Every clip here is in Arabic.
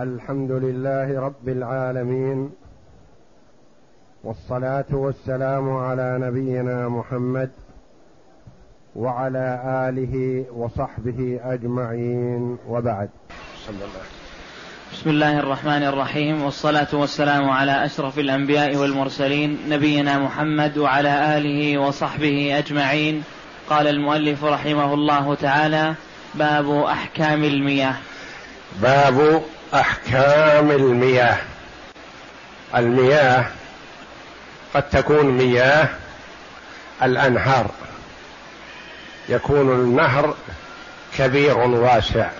الحمد لله رب العالمين والصلاة والسلام على نبينا محمد وعلى آله وصحبه أجمعين وبعد. صلى الله بسم الله الرحمن الرحيم والصلاة والسلام على أشرف الأنبياء والمرسلين نبينا محمد وعلى آله وصحبه أجمعين. قال المؤلف رحمه الله تعالى باب أحكام المياه. باب أحكام المياه. المياه قد تكون مياه الأنهار. يكون النهر كبير واسع.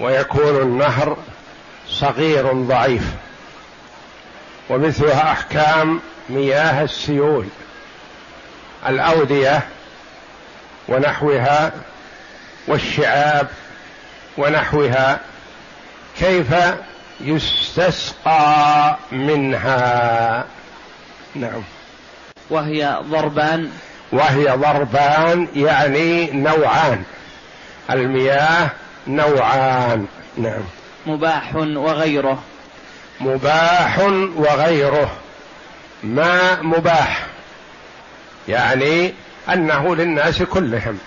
ويكون النهر صغير ضعيف. ومثلها أحكام مياه السيول. الأودية ونحوها والشعاب ونحوها كيف يستسقى منها؟ نعم. وهي ضربان. وهي ضربان يعني نوعان. المياه نوعان. نعم. مباح وغيره. مباح وغيره. ما مباح؟ يعني أنه للناس كلهم.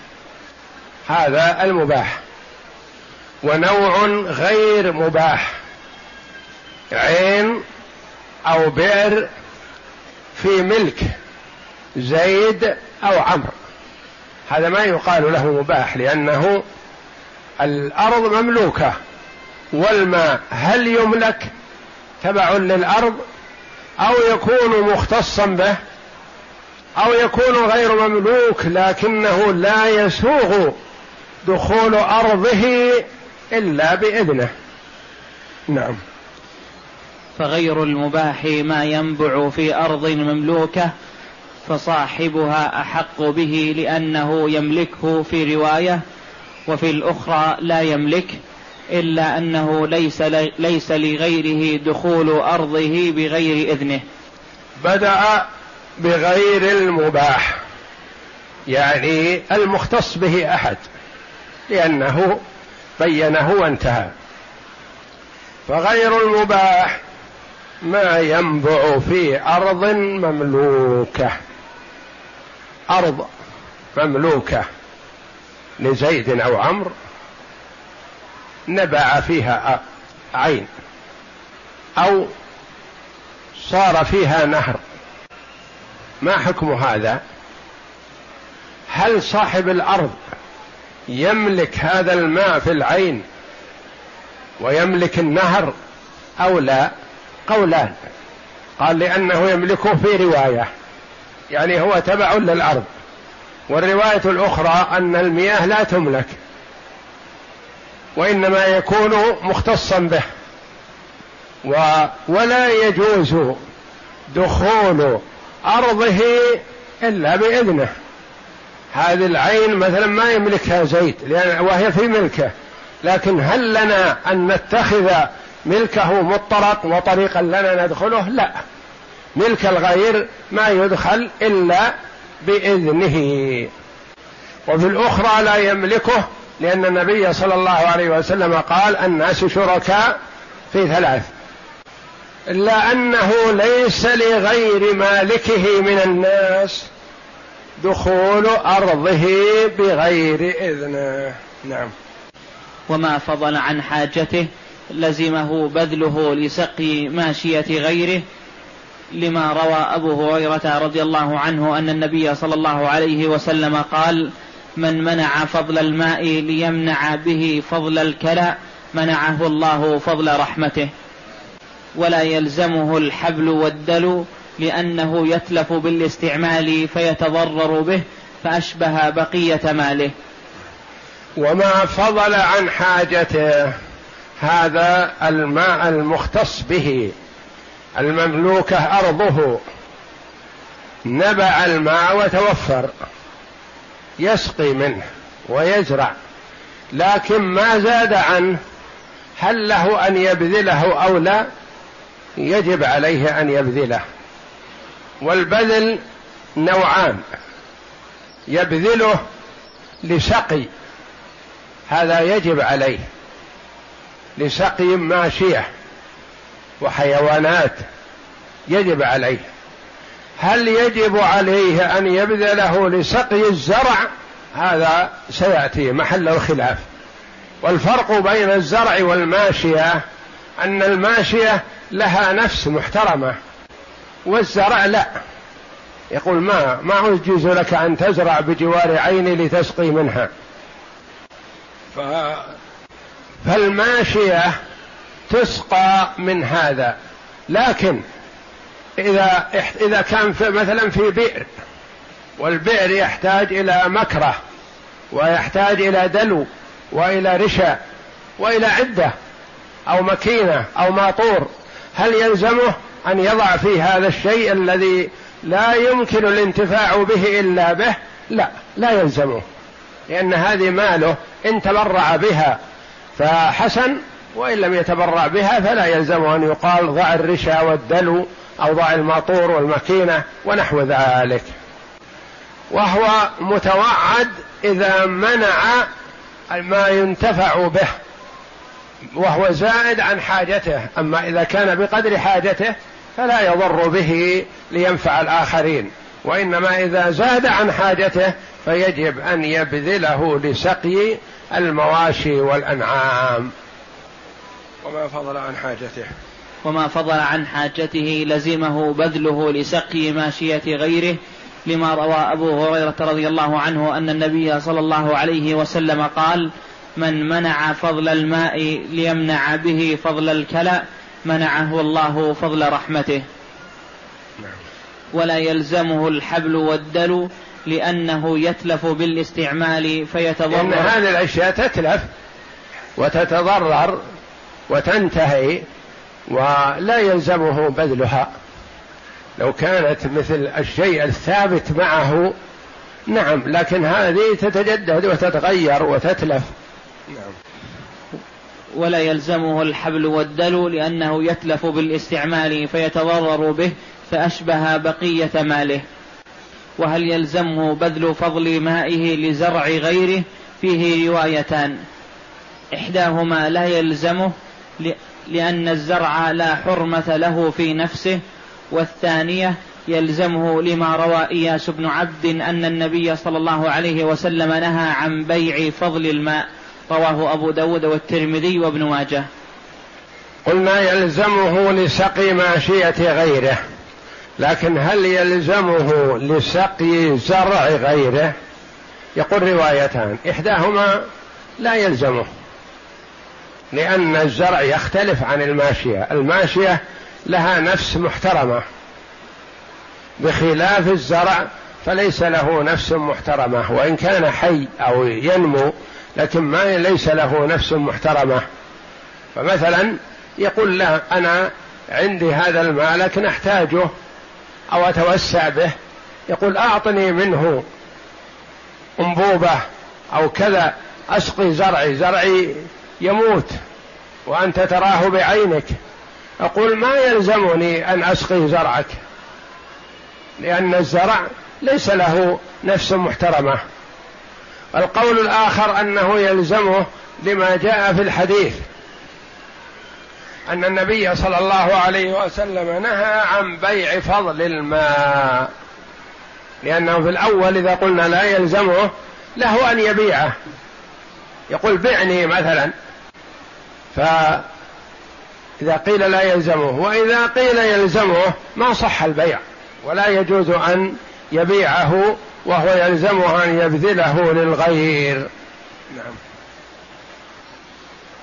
هذا المباح. ونوع غير مباح. عين أو بئر في ملك زيد أو عمرو. هذا ما يقال له مباح لأنه الأرض مملوكة والماء هل يملك؟ تبع للأرض أو يكون مختصا به أو يكون غير مملوك لكنه لا يسوغ دخول أرضه إلا بإذنه. نعم. فغير المباح ما ينبع في أرض مملوكة فصاحبها أحق به لأنه يملكه في رواية وفي الأخرى لا يملك إلا أنه ليس ليس لغيره دخول أرضه بغير إذنه. بدأ بغير المباح. يعني المختص به أحد. لأنه بينه وانتهى. فغير المباح ما ينبع في أرض مملوكة. أرض مملوكة لزيد أو عمرو نبع فيها عين أو صار فيها نهر. ما حكم هذا؟ هل صاحب الأرض يملك هذا الماء في العين ويملك النهر أو لا؟ قولان. قال لأنه يملكه في رواية. يعني هو تبع للأرض. والرواية الأخرى أن المياه لا تملك. وإنما يكون مختصا به. و ولا يجوز دخول أرضه إلا بإذنه. هذه العين مثلا ما يملكها زيد لأن وهي في ملكه. لكن هل لنا أن نتخذ ملكه مطرق وطريقا لنا ندخله؟ لا. ملك الغير ما يدخل إلا بإذنه. وفي الأخرى لا يملكه لأن النبي صلى الله عليه وسلم قال الناس شركاء في ثلاث. إلا أنه ليس لغير مالكه من الناس. دخول أرضه بغير إذنه. نعم. وما فضل عن حاجته لزمه بذله لسقي ماشية غيره لما روى أبو هريرة رضي الله عنه أن النبي صلى الله عليه وسلم قال من منع فضل الماء ليمنع به فضل الكلى منعه الله فضل رحمته ولا يلزمه الحبل والدلو لأنه يتلف بالاستعمال فيتضرر به فأشبه بقية ماله. وما فضل عن حاجته هذا الماء المختص به المملوكة أرضه. نبع الماء وتوفر يسقي منه ويزرع لكن ما زاد عنه هل له أن يبذله أو لا؟ يجب عليه أن يبذله. والبذل نوعان. يبذله لسقي. هذا يجب عليه. لسقي ماشية وحيوانات يجب عليه. هل يجب عليه أن يبذله لسقي الزرع؟ هذا سيأتي محل الخلاف. والفرق بين الزرع والماشية أن الماشية لها نفس محترمة. والزرع لا. يقول ما ما أجيز لك أن تزرع بجوار عيني لتسقي منها. ف... فالماشية تسقى من هذا. لكن إذا إذا كان في مثلا في بئر والبئر يحتاج إلى مكرة ويحتاج إلى دلو وإلى رشا وإلى عدة أو مكينة أو ماطور. هل يلزمه؟ أن يضع في هذا الشيء الذي لا يمكن الانتفاع به إلا به لا لا يلزمه لأن هذه ماله إن تبرع بها فحسن وإن لم يتبرع بها فلا يلزمه أن يقال ضع الرشا والدلو أو ضع الماطور والمكينة ونحو ذلك. وهو متوعد إذا منع ما ينتفع به وهو زائد عن حاجته أما إذا كان بقدر حاجته فلا يضر به لينفع الآخرين وإنما إذا زاد عن حاجته فيجب أن يبذله لسقي المواشي والأنعام. وما فضل عن حاجته. وما فضل عن حاجته لزمه بذله لسقي ماشية غيره لما روى أبو هريرة رضي الله عنه أن النبي صلى الله عليه وسلم قال من منع فضل الماء ليمنع به فضل الكلأ منعه الله فضل رحمته. ولا يلزمه الحبل والدلو لأنه يتلف بالاستعمال فيتضرر. إن هذه الأشياء تتلف وتتضرر وتنتهي ولا يلزمه بذلها. لو كانت مثل الشيء الثابت معه نعم لكن هذه تتجدد وتتغير وتتلف. نعم. ولا يلزمه الحبل والدلو لأنه يتلف بالاستعمال فيتضرر به فأشبه بقية ماله. وهل يلزمه بذل فضل مائه لزرع غيره؟ فيه روايتان. إحداهما لا يلزمه لأن الزرع لا حرمة له في نفسه والثانية يلزمه لما روى إياس بن عبد أن النبي صلى الله عليه وسلم نهى عن بيع فضل الماء. رواه أبو داود والترمذي وابن ماجه. قلنا يلزمه لسقي ماشية غيره لكن هل يلزمه لسقي زرع غيره؟ يقول روايتان إحداهما لا يلزمه لأن الزرع يختلف عن الماشية الماشية لها نفس محترمة. بخلاف الزرع فليس له نفس محترمة وإن كان حي أو ينمو لكن ما ليس له نفس محترمة. فمثلا يقول لا أنا عندي هذا المال لكن أحتاجه أو أتوسع به. يقول أعطني منه أنبوبة أو كذا أسقي زرعي زرعي يموت وأنت تراه بعينك. أقول ما يلزمني أن أسقي زرعك؟ لأن الزرع ليس له نفس محترمة. القول الآخر أنه يلزمه لما جاء في الحديث. أن النبي صلى الله عليه وسلم نهى عن بيع فضل الماء. لأنه في الأول إذا قلنا لا يلزمه له أن يبيعه. يقول بعني مثلا. فإذا قيل لا يلزمه وإذا قيل يلزمه ما صح البيع. ولا يجوز أن يبيعه وهو يلزمه أن يبذله للغير. نعم.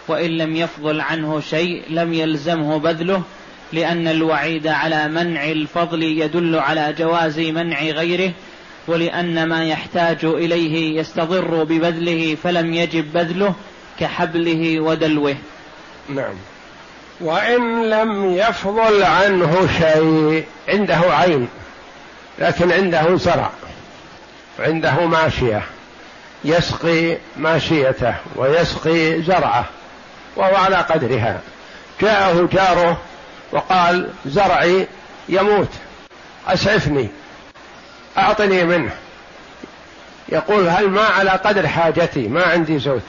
وإن لم يفضل عنه شيء لم يلزمه بذله لأن الوعيد على منع الفضل يدل على جواز منع غيره ولأن ما يحتاج إليه يستضر ببذله فلم يجب بذله كحبله ودلوه. نعم. وإن لم يفضل عنه شيء عنده عين لكن عنده زرع عنده ماشية يسقي ماشيته ويسقي زرعه وهو على قدرها. جاءه جاره وقال زرعي يموت أسعفني أعطني منه. يقول هل ما على قدر حاجتي؟ ما عندي زود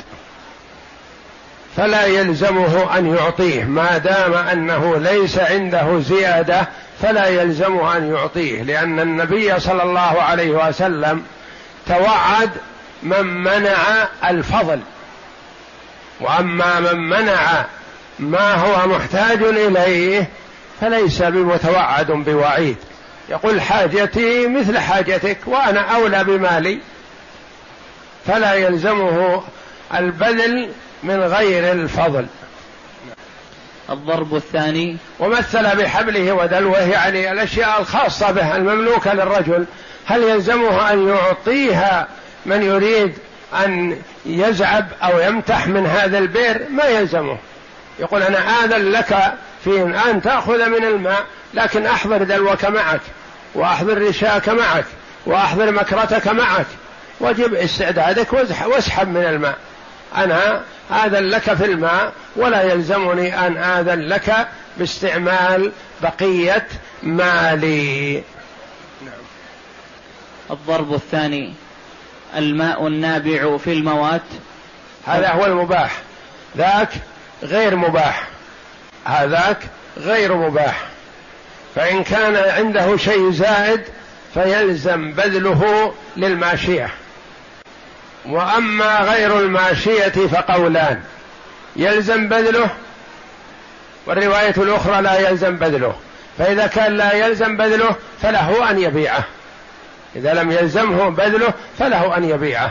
فلا يلزمه أن يعطيه ما دام أنه ليس عنده زيادة فلا يلزمه أن يعطيه لأن النبي صلى الله عليه وسلم توعد من منع الفضل. وأما من منع ما هو محتاج إليه فليس بمتوعد بوعيد. يقول حاجتي مثل حاجتك وأنا أولى بمالي. فلا يلزمه البذل من غير الفضل. الضرب الثاني. ومثل بحبله ودلوه يعني الأشياء الخاصة به المملوكة للرجل. هل يلزمه أن يعطيها من يريد أن يزعب أو يمتح من هذا البئر؟ ما يلزمه. يقول أنا آذن لك في أن تأخذ من الماء لكن أحضر دلوك معك وأحضر رشاك معك وأحضر مكرتك معك وجب استعدادك واسحب من الماء. أنا آذن لك في الماء ولا يلزمني أن آذن لك باستعمال بقية مالي. الضرب الثاني الماء النابع في الموات. هذا هو المباح. ذاك غير مباح. هذاك غير مباح. فإن كان عنده شيء زائد فيلزم بذله للماشية. وأما غير الماشية فقولان. يلزم بذله والرواية الأخرى لا يلزم بذله. فإذا كان لا يلزم بذله فله أن يبيعه. إذا لم يلزمه بذله فله أن يبيعه.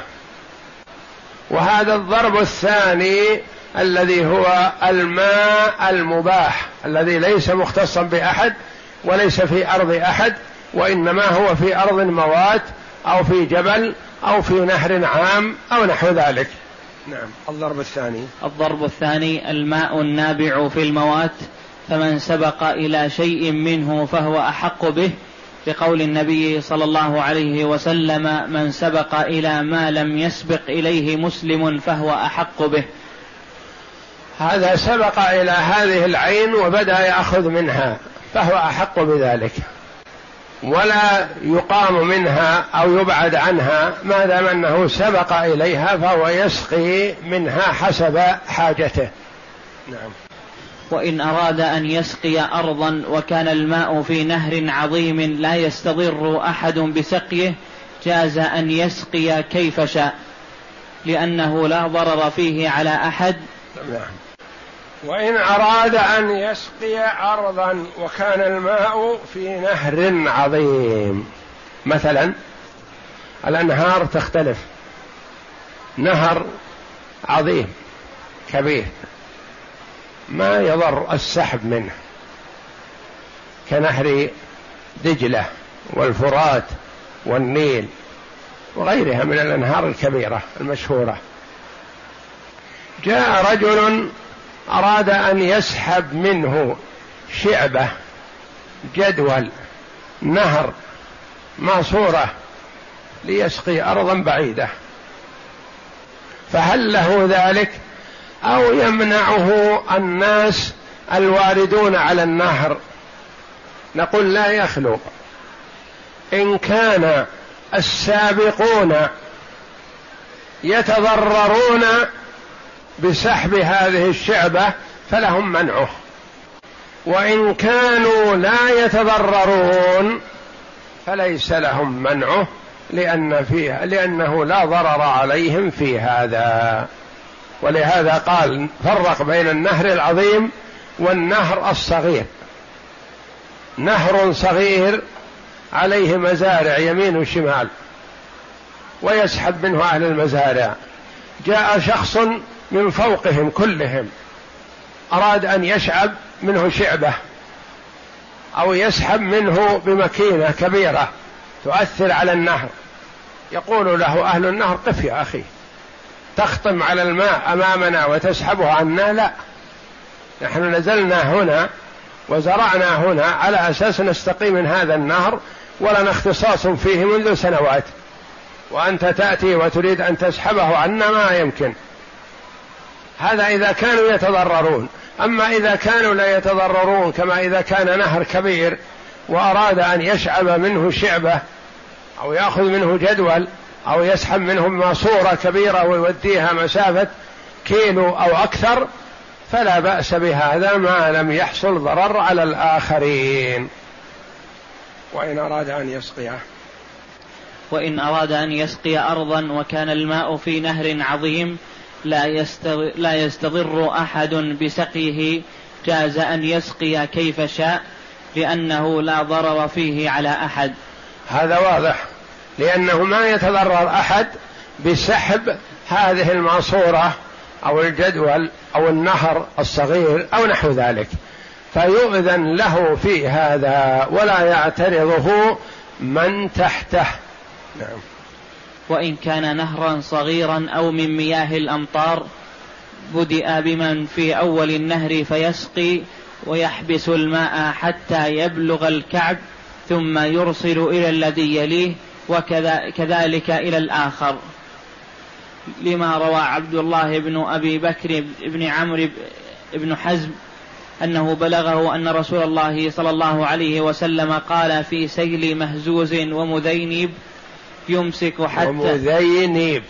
وهذا الضرب الثاني الذي هو الماء المباح الذي ليس مختصا بأحد وليس في أرض أحد وإنما هو في أرض موات أو في جبل أو في نهر عام أو نحو ذلك. نعم. الضرب الثاني. الضرب الثاني الماء النابع في الموات فمن سبق إلى شيء منه فهو أحق به لقول النبي صلى الله عليه وسلم من سبق إلى ما لم يسبق إليه مسلم فهو أحق به. هذا سبق إلى هذه العين وبدأ يأخذ منها فهو أحق بذلك. ولا يقام منها أو يبعد عنها ما دام أنه سبق إليها فهو يسقي منها حسب حاجته. نعم. وإن أراد أن يسقي أرضا وكان الماء في نهر عظيم لا يستضر أحد بسقيه جاز أن يسقي كيف شاء لأنه لا ضرر فيه على أحد. نعم. وإن أراد أن يسقي أرضا وكان الماء في نهر عظيم. مثلا الأنهار تختلف. نهر عظيم كبير. ما يضر السحب منه كنهر دجلة والفرات والنيل وغيرها من الأنهار الكبيرة المشهورة. جاء رجل أراد أن يسحب منه شعبة جدول نهر ماسورة ليسقي أرضا بعيدة. فهل له ذلك؟ أو يمنعه الناس الواردون على النهر. نقول لا يخلو. إن كان السابقون يتضررون بسحب هذه الشعبة فلهم منعه. وإن كانوا لا يتضررون فليس لهم منعه لأن فيه لأنه لا ضرر عليهم في هذا. ولهذا قال فرق بين النهر العظيم والنهر الصغير. نهر صغير عليه مزارع يمين وشمال ويسحب منه أهل المزارع. جاء شخص من فوقهم كلهم أراد أن يشعب منه شعبة أو يسحب منه بمكينة كبيرة تؤثر على النهر. يقول له أهل النهر قف يا أخي. تخطم على الماء أمامنا وتسحبه عنا؟ لا. نحن نزلنا هنا وزرعنا هنا على أساس نستقي من هذا النهر ولنا اختصاص فيه منذ سنوات. وأنت تأتي وتريد أن تسحبه عنا ما يمكن. هذا إذا كانوا يتضررون. أما إذا كانوا لا يتضررون كما إذا كان نهر كبير وأراد أن يشعب منه شعبة أو يأخذ منه جدول أو يسحب منهم ماسورة كبيرة ويوديها مسافة كيلو أو أكثر فلا بأس بهذا ما لم يحصل ضرر على الآخرين. وإن أراد أن يسقيه. وإن أراد أن يسقي أرضا وكان الماء في نهر عظيم لا, لا يستضر أحد بسقيه. جاز أن يسقي كيف شاء لأنه لا ضرر فيه على أحد. هذا واضح. لأنه ما يتضرر أحد بسحب هذه الماسورة أو الجدول أو النهر الصغير أو نحو ذلك. فيؤذن له في هذا ولا يعترضه من تحته. نعم. وإن كان نهرا صغيرا أو من مياه الأمطار بدأ بمن في أول النهر فيسقي ويحبس الماء حتى يبلغ الكعب ثم يرسل إلى الذي يليه وكذلك إلى الآخر. لما روى عبد الله بن أبي بكر بن عمرو بن حزم أنه بلغه أن رسول الله صلى الله عليه وسلم قال في سيل مهزور ومذينب يمسك حتى ومذينب.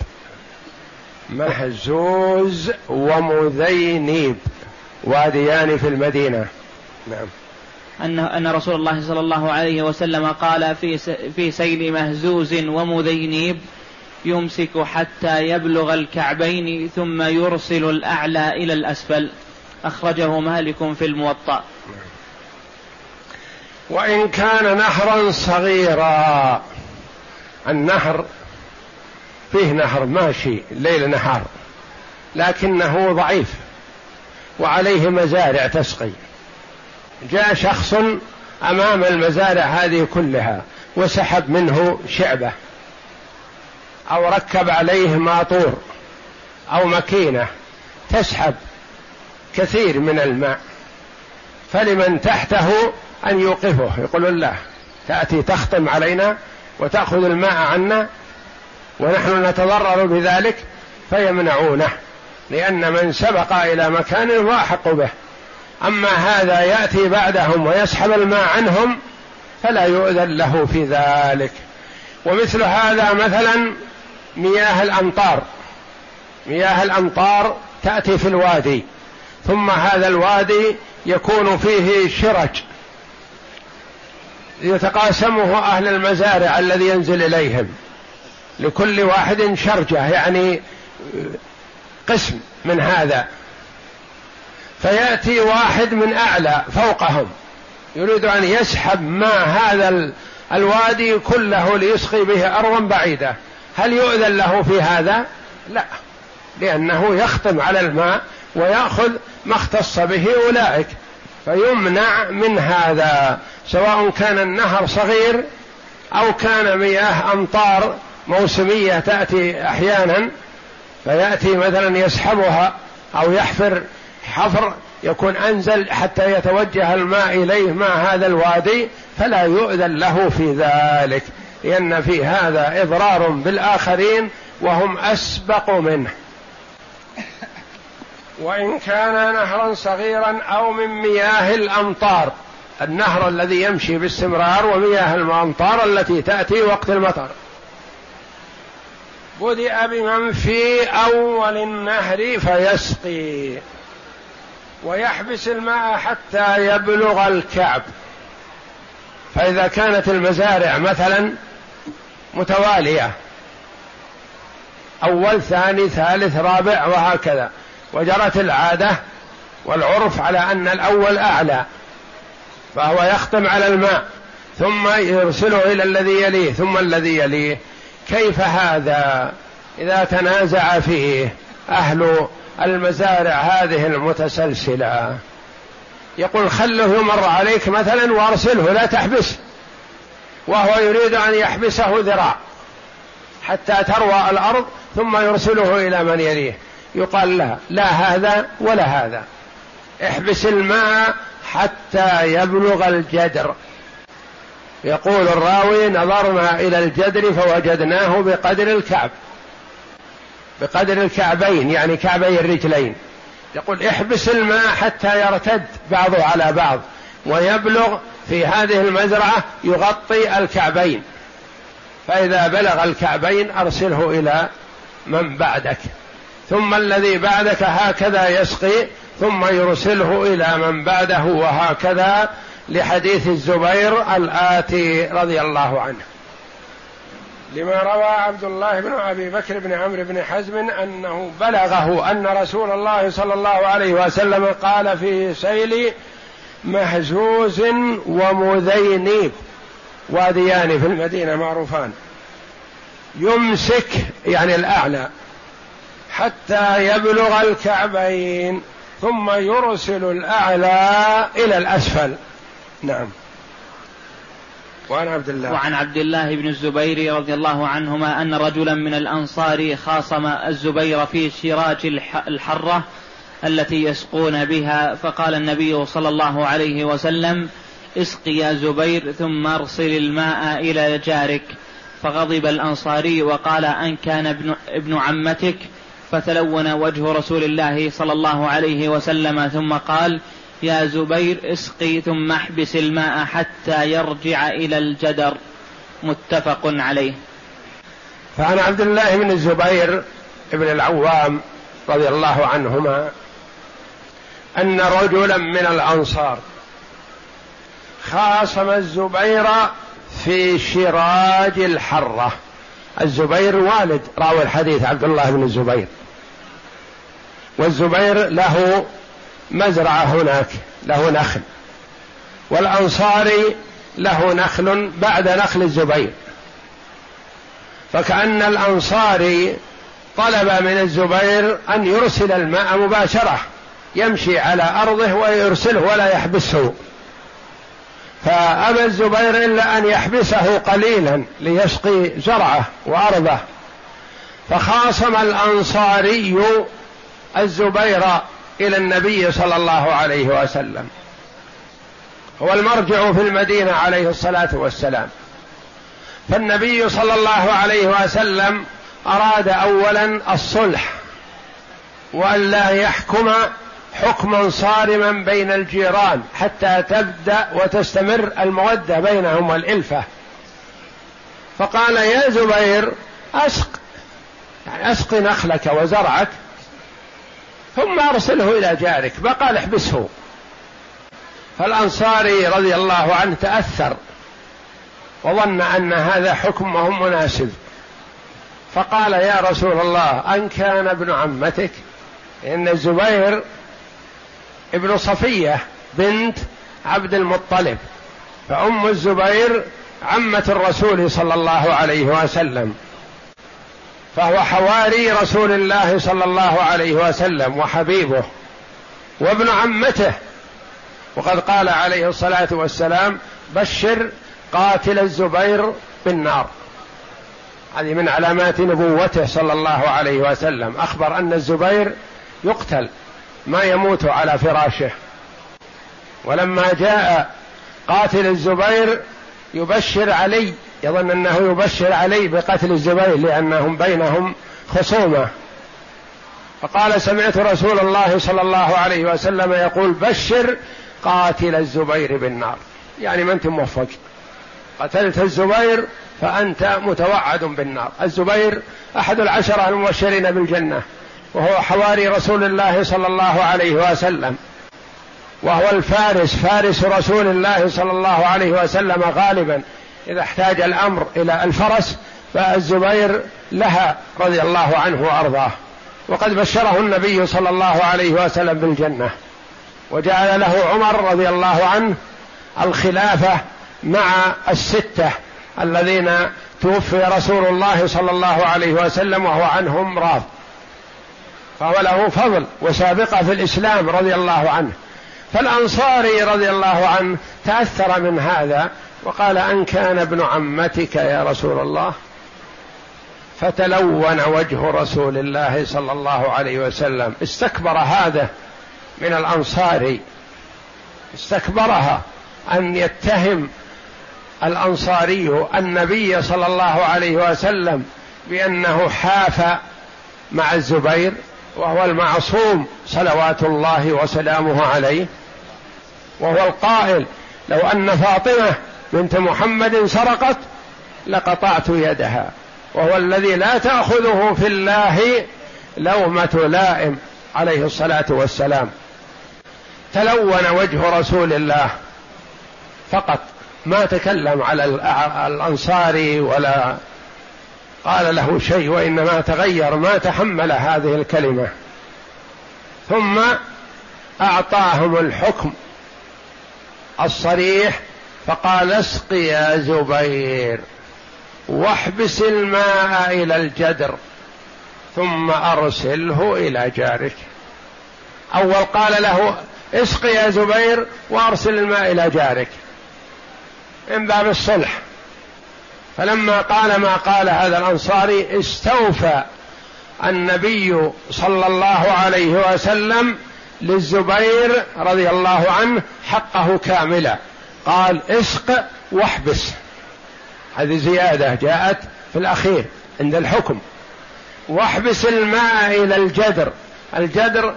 مهزور ومذينب. واديان في المدينة. نعم. أن أن رسول الله صلى الله عليه وسلم قال في في سيل مهزور ومذينيب يمسك حتى يبلغ الكعبين ثم يرسل الأعلى إلى الأسفل. أخرجه مالك في الموطأ. وإن كان نهرا صغيرا النهر فيه نهر ماشي ليل نهار لكنه ضعيف وعليه مزارع تسقي. جاء شخص أمام المزارع هذه كلها وسحب منه شعبة أو ركب عليه ماطور أو مكينه تسحب كثير من الماء فلمن تحته أن يوقفه؟ يقول لا تأتي تخطم علينا وتأخذ الماء عنا ونحن نتضرر بذلك فيمنعونه لأن من سبق إلى مكان هو احق به. أما هذا يأتي بعدهم ويسحب الماء عنهم فلا يؤذن له في ذلك. ومثل هذا مثلا مياه الأمطار. مياه الأمطار تأتي في الوادي ثم هذا الوادي يكون فيه شرج يتقاسمه أهل المزارع الذي ينزل إليهم. لكل واحد شرجة يعني قسم من هذا. فيأتي واحد من أعلى فوقهم. يريد أن يسحب ماء هذا الوادي كله ليسقي به ارضا بعيدة. هل يؤذن له في هذا؟ لا. لأنه يختم على الماء ويأخذ ما اختص به أولئك. فيمنع من هذا سواء كان النهر صغير أو كان مياه أمطار موسمية تأتي أحيانا. فيأتي مثلا يسحبها أو يحفر حفر يكون أنزل حتى يتوجه الماء إليه مع هذا الوادي فلا يؤذن له في ذلك لأن في هذا إضرار بالآخرين وهم أسبق منه. وإن كان نهرا صغيرا أو من مياه الأمطار النهر الذي يمشي باستمرار ومياه الأمطار التي تأتي وقت المطر. بدأ بمن في أول النهر فيسقي. ويحبس الماء حتى يبلغ الكعب. فإذا كانت المزارع مثلا متوالية أول ثاني ثالث رابع وهكذا وجرت العادة والعرف على أن الأول أعلى فهو يختم على الماء ثم يرسله إلى الذي يليه ثم الذي يليه. كيف هذا؟ إذا تنازع فيه أهل المزارع هذه المتسلسلة. يقول خله يمر عليك مثلا وأرسله لا تحبس. وهو يريد أن يحبسه ذراع حتى تروى الأرض ثم يرسله إلى من يليه. يقال لا لا هذا ولا هذا. احبس الماء حتى يبلغ الجدر. يقول الراوي نظرنا إلى الجدر فوجدناه بقدر الكعب. بقدر الكعبين يعني كعبي الرجلين. يقول احبس الماء حتى يرتد بعضه على بعض ويبلغ في هذه المزرعة يغطي الكعبين. فإذا بلغ الكعبين أرسله إلى من بعدك. ثم الذي بعدك هكذا يسقي ثم يرسله إلى من بعده وهكذا لحديث الزبير الآتي رضي الله عنه. لما روى عبد الله بن أبي بكر بن عمرو بن حزم أنه بلغه أن رسول الله صلى الله عليه وسلم قال في سيل مهزوز ومذينيب واديان في المدينة معروفان. يمسك يعني الأعلى حتى يبلغ الكعبين ثم يرسل الأعلى إلى الأسفل. نعم. وعن عبد الله. وعن عبد الله بن الزبير رضي الله عنهما أن رجلا من الأنصار خاصم الزبير في شراج الحرة التي يسقون بها فقال النبي صلى الله عليه وسلم اسق يا زبير ثم ارسل الماء إلى جارك. فغضب الأنصاري وقال أن كان ابن, ابن عمتك؟ فتلون وجه رسول الله صلى الله عليه وسلم ثم قال يا زبير اسقي ثم احبس الماء حتى يرجع إلى الجدر. متفق عليه. فعن عبد الله بن الزبير بن العوام رضي الله عنهما أن رجلا من الأنصار خاصم الزبير في شراج الحرة. الزبير والد راوي الحديث عبد الله بن الزبير. والزبير له مزرعة هناك له نخل. والأنصاري له نخل بعد نخل الزبير. فكأن الأنصاري طلب من الزبير أن يرسل الماء مباشرة يمشي على أرضه ويرسله ولا يحبسه. فأبى الزبير إلا أن يحبسه قليلا ليسقي زرعه وأرضه. فخاصم الأنصاري الزبير إلى النبي صلى الله عليه وسلم. هو المرجع في المدينة عليه الصلاة والسلام. فالنبي صلى الله عليه وسلم أراد اولا الصلح والا يحكم حكما صارما بين الجيران حتى تبدأ وتستمر المودة بينهم والإلفة. فقال يا زبير أسق يعني أسق نخلك وزرعك ثم أرسله إلى جارك فقال احبسه. فالأنصاري رضي الله عنه تأثر وظن أن هذا حكم وهم مناسب. فقال يا رسول الله أن كان ابن عمتك إن الزبير ابن صفية بنت عبد المطلب فأم الزبير عمة الرسول صلى الله عليه وسلم. فهو حواري رسول الله صلى الله عليه وسلم وحبيبه وابن عمته. وقد قال عليه الصلاة والسلام بشر قاتل الزبير بالنار. هذه من علامات نبوته صلى الله عليه وسلم. أخبر أن الزبير يقتل ما يموت على فراشه. ولما جاء قاتل الزبير يبشر علي يظن أنه يبشر علي بقتل الزبير لأنهم بينهم خصومة. فقال سمعت رسول الله صلى الله عليه وسلم يقول بشر قاتل الزبير بالنار. يعني ما أنت موفق. قتلت الزبير فأنت متوعد بالنار. الزبير أحد العشرة المبشرين بالجنة وهو حواري رسول الله صلى الله عليه وسلم. وهو الفارس فارس رسول الله صلى الله عليه وسلم غالبا. إذا احتاج الأمر إلى الفرس فالزبير لها رضي الله عنه وأرضاه. وقد بشره النبي صلى الله عليه وسلم بالجنة. وجعل له عمر رضي الله عنه الخلافة مع الستة الذين توفي رسول الله صلى الله عليه وسلم وهو عنهم راض. فهو له فضل وسابقة في الإسلام رضي الله عنه. فالأنصاري رضي الله عنه تأثر من هذا وقال أن كان ابن عمتك يا رسول الله فتلون وجه رسول الله صلى الله عليه وسلم. استكبر هذا من الانصار استكبرها أن يتهم الأنصاري النبي صلى الله عليه وسلم بأنه حاف مع الزبير وهو المعصوم صلوات الله وسلامه عليه. وهو القائل لو أن فاطمة بنت محمد سرقت لقطعت يدها وهو الذي لا تأخذه في الله لومة لائم عليه الصلاة والسلام. تلون وجه رسول الله فقط ما تكلم على الأنصاري ولا قال له شيء وإنما تغير ما تحمل هذه الكلمة. ثم أعطاهم الحكم الصريح فقال اسق يا زبير واحبس الماء إلى الجدر ثم أرسله إلى جارك. أول قال له اسق يا زبير وأرسل الماء إلى جارك من باب الصلح. فلما قال ما قال هذا الأنصاري استوفى النبي صلى الله عليه وسلم للزبير رضي الله عنه حقه كاملا. قال اسق واحبس. هذه زيادة جاءت في الأخير عند الحكم. واحبس الماء إلى الجدر. الجدر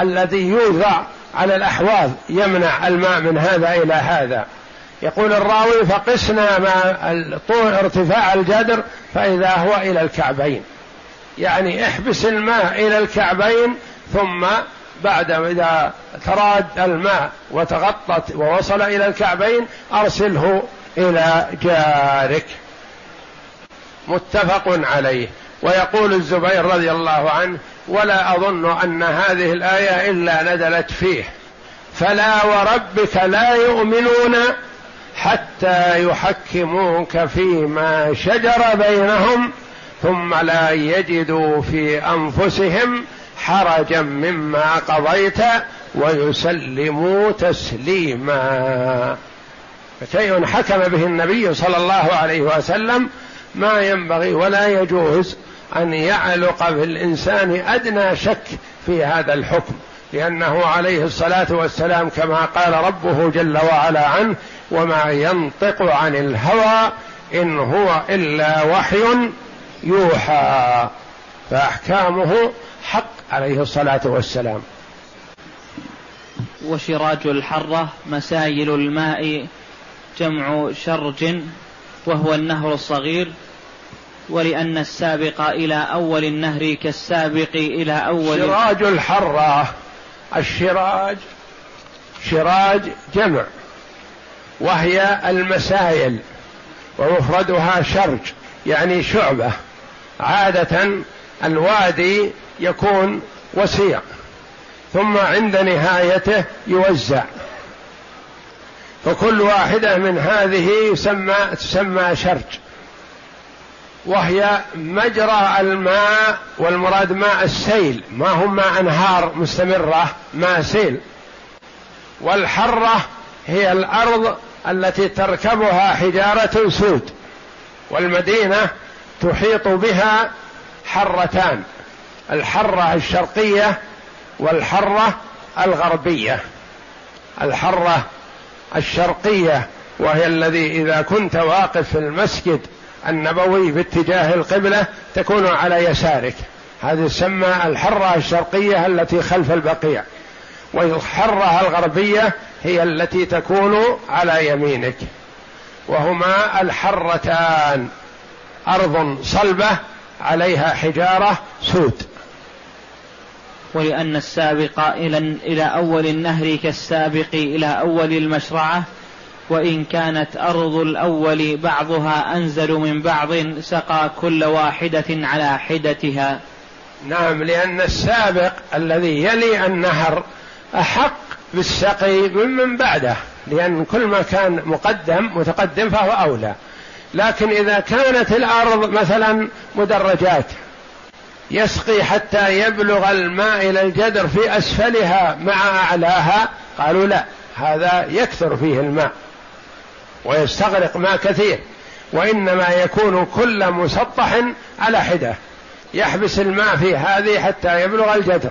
الذي يوضع على الأحواض يمنع الماء من هذا إلى هذا. يقول الراوي فقسنا ما طول ارتفاع الجدر فإذا هو إلى الكعبين. يعني احبس الماء إلى الكعبين ثم بعد إذا تراد الماء وتغطت ووصل إلى الكعبين أرسله إلى جارك. متفق عليه. ويقول الزبير رضي الله عنه ولا أظن أن هذه الآية إلا نزلت فيه. فلا وربك لا يؤمنون حتى يحكموك فيما شجر بينهم ثم لا يجدوا في أنفسهم حرجا مما قضيت ويسلموا تسليما. فشيء حكم به النبي صلى الله عليه وسلم ما ينبغي ولا يجوز أن يعلق في الانسان أدنى شك في هذا الحكم لأنه عليه الصلاة والسلام كما قال ربه جل وعلا عنه وما ينطق عن الهوى إن هو إلا وحي يوحى فأحكامه حق عليه الصلاة والسلام. وشراج الحرة مسايل الماء جمع شرج وهو النهر الصغير. ولأن السابق إلى أول النهر كالسابق إلى أول شراج الحرة الشراج شراج جمع. وهي المسايل ومفردها شرج يعني شعبة. عادة الوادي يكون وسيع ثم عند نهايته يوزع. فكل واحدة من هذه يسمى تسمى شرج. وهي مجرى الماء والمراد ماء السيل. ما هم ماء أنهار مستمرة؟ ماء سيل. والحرة هي الأرض التي تركبها حجارة سود. والمدينة تحيط بها حرتان. الحرة الشرقية والحرة الغربية. الحرة الشرقية وهي الذي إذا كنت واقف في المسجد النبوي باتجاه القبلة تكون على يسارك. هذه تسمى الحرة الشرقية التي خلف البقيع. والحرة الغربية هي التي تكون على يمينك. وهما الحرتان. أرض صلبة عليها حجارة سود. ولأن السابق إلى إلى أول النهر كالسابق إلى أول المشرعة وإن كانت أرض الأول بعضها أنزل من بعض سقى كل واحدة على حدتها. نعم لأن السابق الذي يلي النهر أحق بالسقي ممن بعده لأن كل ما كان مقدم متقدم فهو أولى. لكن إذا كانت الأرض مثلا مدرجات يسقي حتى يبلغ الماء إلى الجدر في أسفلها مع أعلاها. قالوا لا هذا يكثر فيه الماء ويستغرق ماء كثير وإنما يكون كل مسطح على حدة يحبس الماء في هذه حتى يبلغ الجدر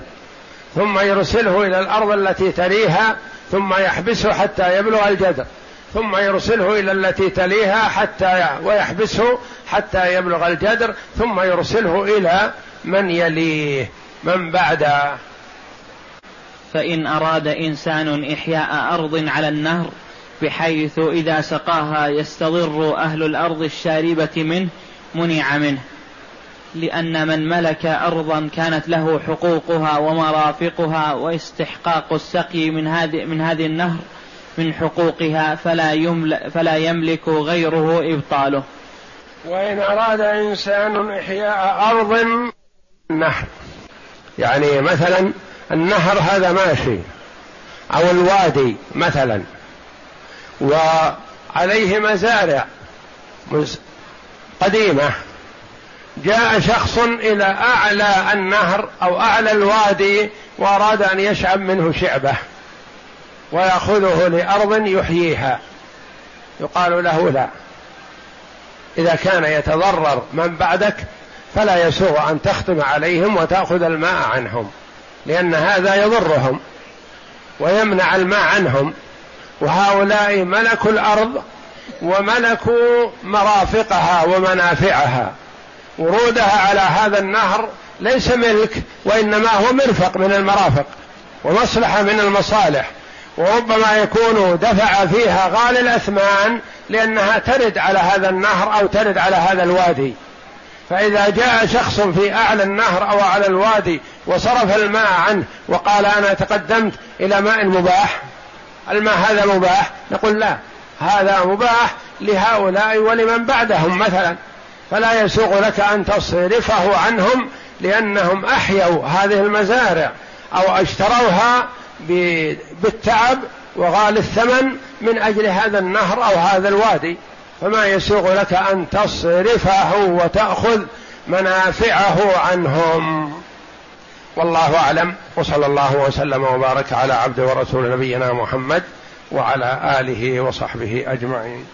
ثم يرسله إلى الأرض التي تليها ثم يحبسه حتى يبلغ الجدر ثم يرسله إلى التي تليها حتى ويحبسه حتى يبلغ الجدر ثم يرسله إلى من يليه من بعده فإن أراد إنسان إحياء أرض على النهر بحيث إذا سقاها يستضر أهل الأرض الشاربة منه منع منه. لأن من ملك أرضا كانت له حقوقها ومرافقها واستحقاق السقي من هذه من هذه النهر من حقوقها فلا يملك فلا يملك غيره إبطاله. وإن أراد إنسان إحياء أرض النهر. يعني مثلا النهر هذا ماشي أو الوادي مثلا وعليه مزارع قديمة. جاء شخص إلى أعلى النهر أو أعلى الوادي وأراد أن يشعب منه شعبة ويأخذه لأرض يحييها. يقال له لا. إذا كان يتضرر من بعدك فلا يسوغ أن تختم عليهم وتأخذ الماء عنهم لأن هذا يضرهم ويمنع الماء عنهم. وهؤلاء ملكوا الأرض وملكوا مرافقها ومنافعها. ورودها على هذا النهر ليس ملك وإنما هو مرفق من المرافق ومصلحة من المصالح. وربما يكون دفع فيها غالي الأثمان لأنها ترد على هذا النهر أو ترد على هذا الوادي. فإذا جاء شخص في أعلى النهر أو على الوادي وصرف الماء عنه وقال أنا تقدمت إلى ماء مباح الماء هذا مباح؟ نقول لا هذا مباح لهؤلاء ولمن بعدهم مثلا فلا يسوغ لك أن تصرفه عنهم لأنهم أحيوا هذه المزارع أو أشتروها بالتعب وغالي الثمن من أجل هذا النهر أو هذا الوادي. فما يسوغ لك أن تصرفه وتأخذ منافعه عنهم. والله أعلم. وصلى الله وسلم وبارك على عبد ورسول نبينا محمد وعلى آله وصحبه أجمعين.